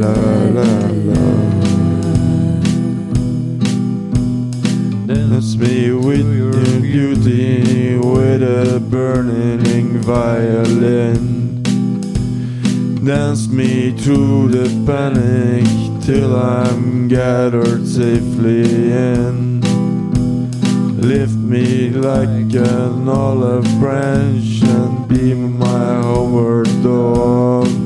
la la la. Dance me with your beauty, with a burning violin. Dance me through the panic till I'm gathered safely in. Lift me like an olive branch and be my homeward dog.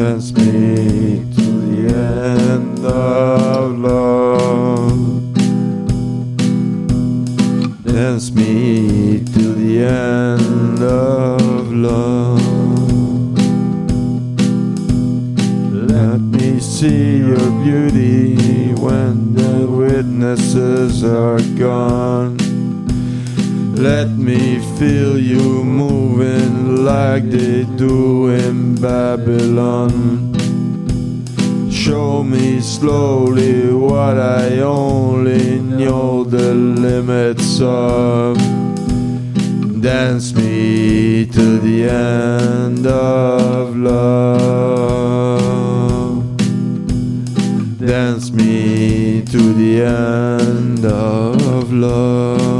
Dance me to the end of love. Dance me to the end of love. Let me see your beauty when the witnesses are gone. Let me feel you moving like they do Babylon. Show me slowly what I only know the limits of. Dance me to the end of love. Dance me to the end of love.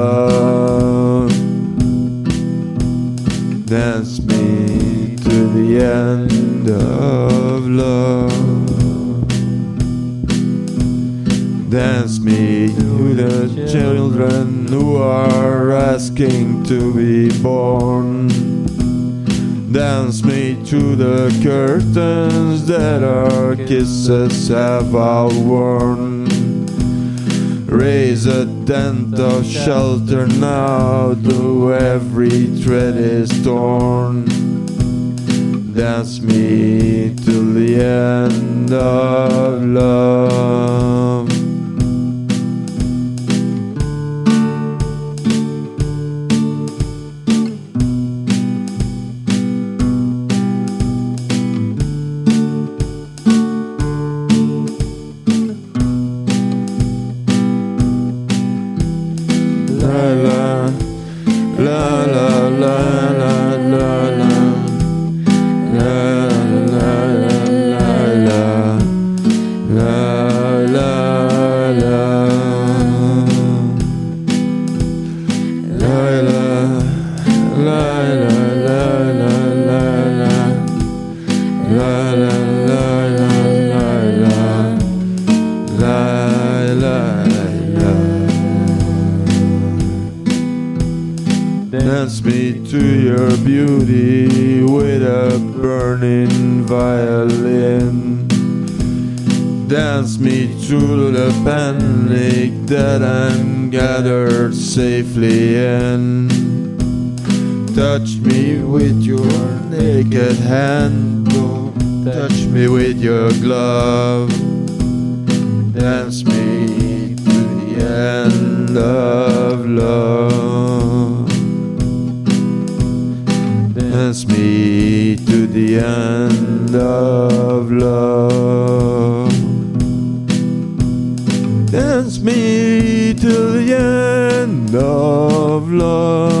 Of love. Dance me to the children who are asking to be born. Dance me to the curtains that our kisses have outworn. Raise a tent of shelter now, though every thread is torn. Dance me till the end of love. Dance me to your beauty with a burning violin. Dance me through the panic that I'm gathered safely in. Touch me with your naked hand, oh, touch me with your glove. Dance me to the end of love. Dance me to the end of love. Dance me till the end of love.